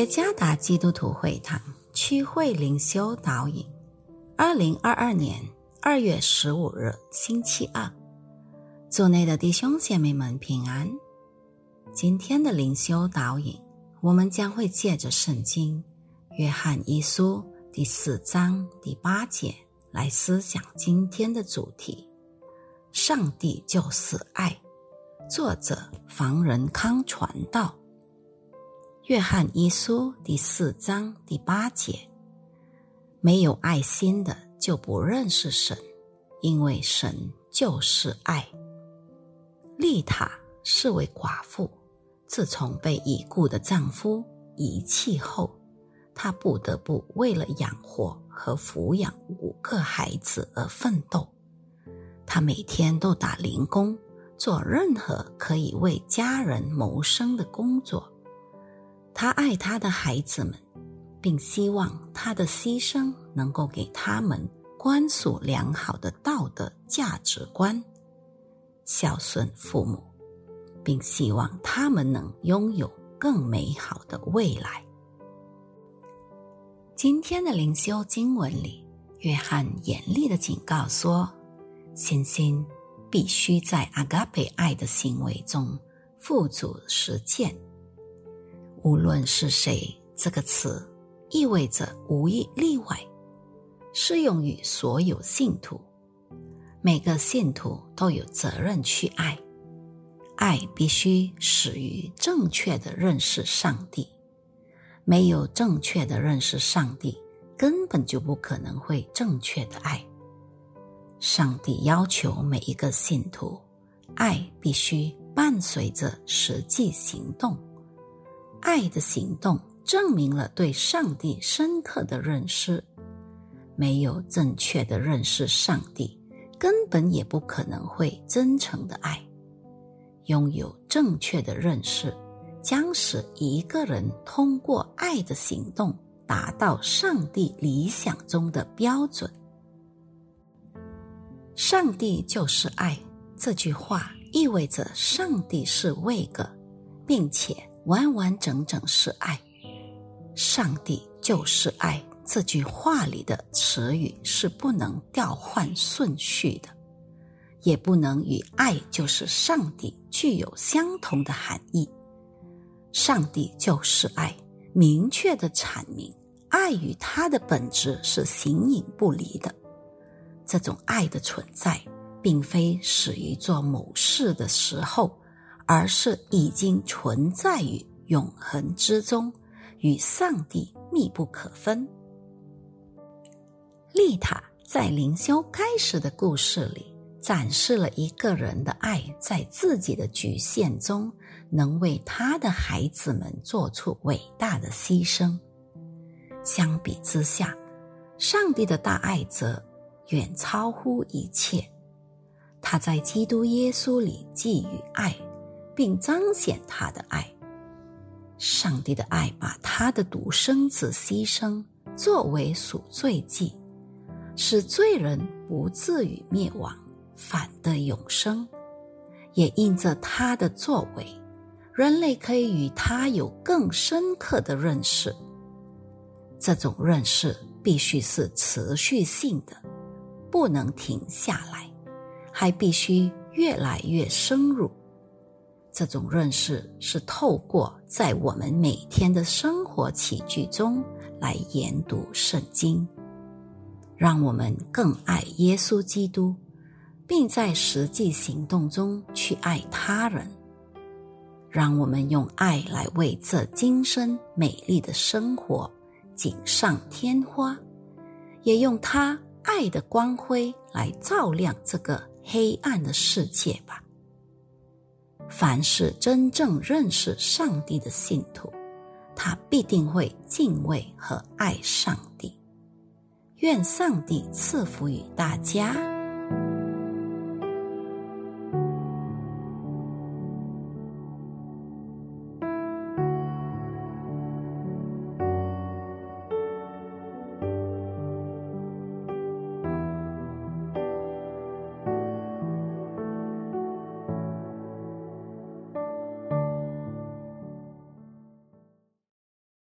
耶加达基督徒会堂区会灵修导引，二零二二年二月十五日星期二，组内的弟兄姐妹们平安。今天的灵修导引，我们将会借着圣经《约翰一书》第四章第八节来思想今天的主题：上帝就是爱。作者房仁康传道。约翰一书第四章第八节：没有爱心的就不认识神，因为神就是爱。丽塔是位寡妇，自从被已故的丈夫遗弃后，她不得不为了养活和抚养五个孩子而奋斗。她每天都打零工，做任何可以为家人谋生的工作。他爱他的孩子们，并希望他的牺牲能够给他们灌输良好的道德价值观，孝顺父母，并希望他们能拥有更美好的未来。今天的灵修经文里，约翰严厉的警告说：“信心必须在阿嘎贝爱的行为中付诸实践。”无论是谁，这个词意味着无一例外，适用于所有信徒。每个信徒都有责任去爱，爱必须始于正确的认识上帝。没有正确的认识上帝，根本就不可能会正确的爱。上帝要求每一个信徒，爱必须伴随着实际行动。爱的行动证明了对上帝深刻的认识。没有正确的认识上帝，根本也不可能会真诚的爱。拥有正确的认识，将使一个人通过爱的行动达到上帝理想中的标准。上帝就是爱，这句话意味着上帝是位格，并且。完完整整是爱，上帝就是爱。这句话里的词语是不能调换顺序的，也不能与“爱就是上帝”具有相同的含义。上帝就是爱，明确的阐明爱与它的本质是形影不离的。这种爱的存在，并非始于做某事的时候。而是已经存在于永恒之中，与上帝密不可分。丽塔在灵修开始的故事里，展示了一个人的爱在自己的局限中，能为他的孩子们做出伟大的牺牲。相比之下，上帝的大爱则远超乎一切。他在基督耶稣里给予爱。并彰显他的爱。上帝的爱把他的独生子牺牲作为赎罪祭，使罪人不至于灭亡，反得永生。也因着他的作为，人类可以与他有更深刻的认识。这种认识必须是持续性的，不能停下来，还必须越来越深入。这种认识是透过在我们每天的生活起居中来研读圣经，让我们更爱耶稣基督，并在实际行动中去爱他人。让我们用爱来为这今生美丽的生活锦上添花，也用他爱的光辉来照亮这个黑暗的世界吧。凡是真正认识上帝的信徒，他必定会敬畏和爱上帝。愿上帝赐福于大家。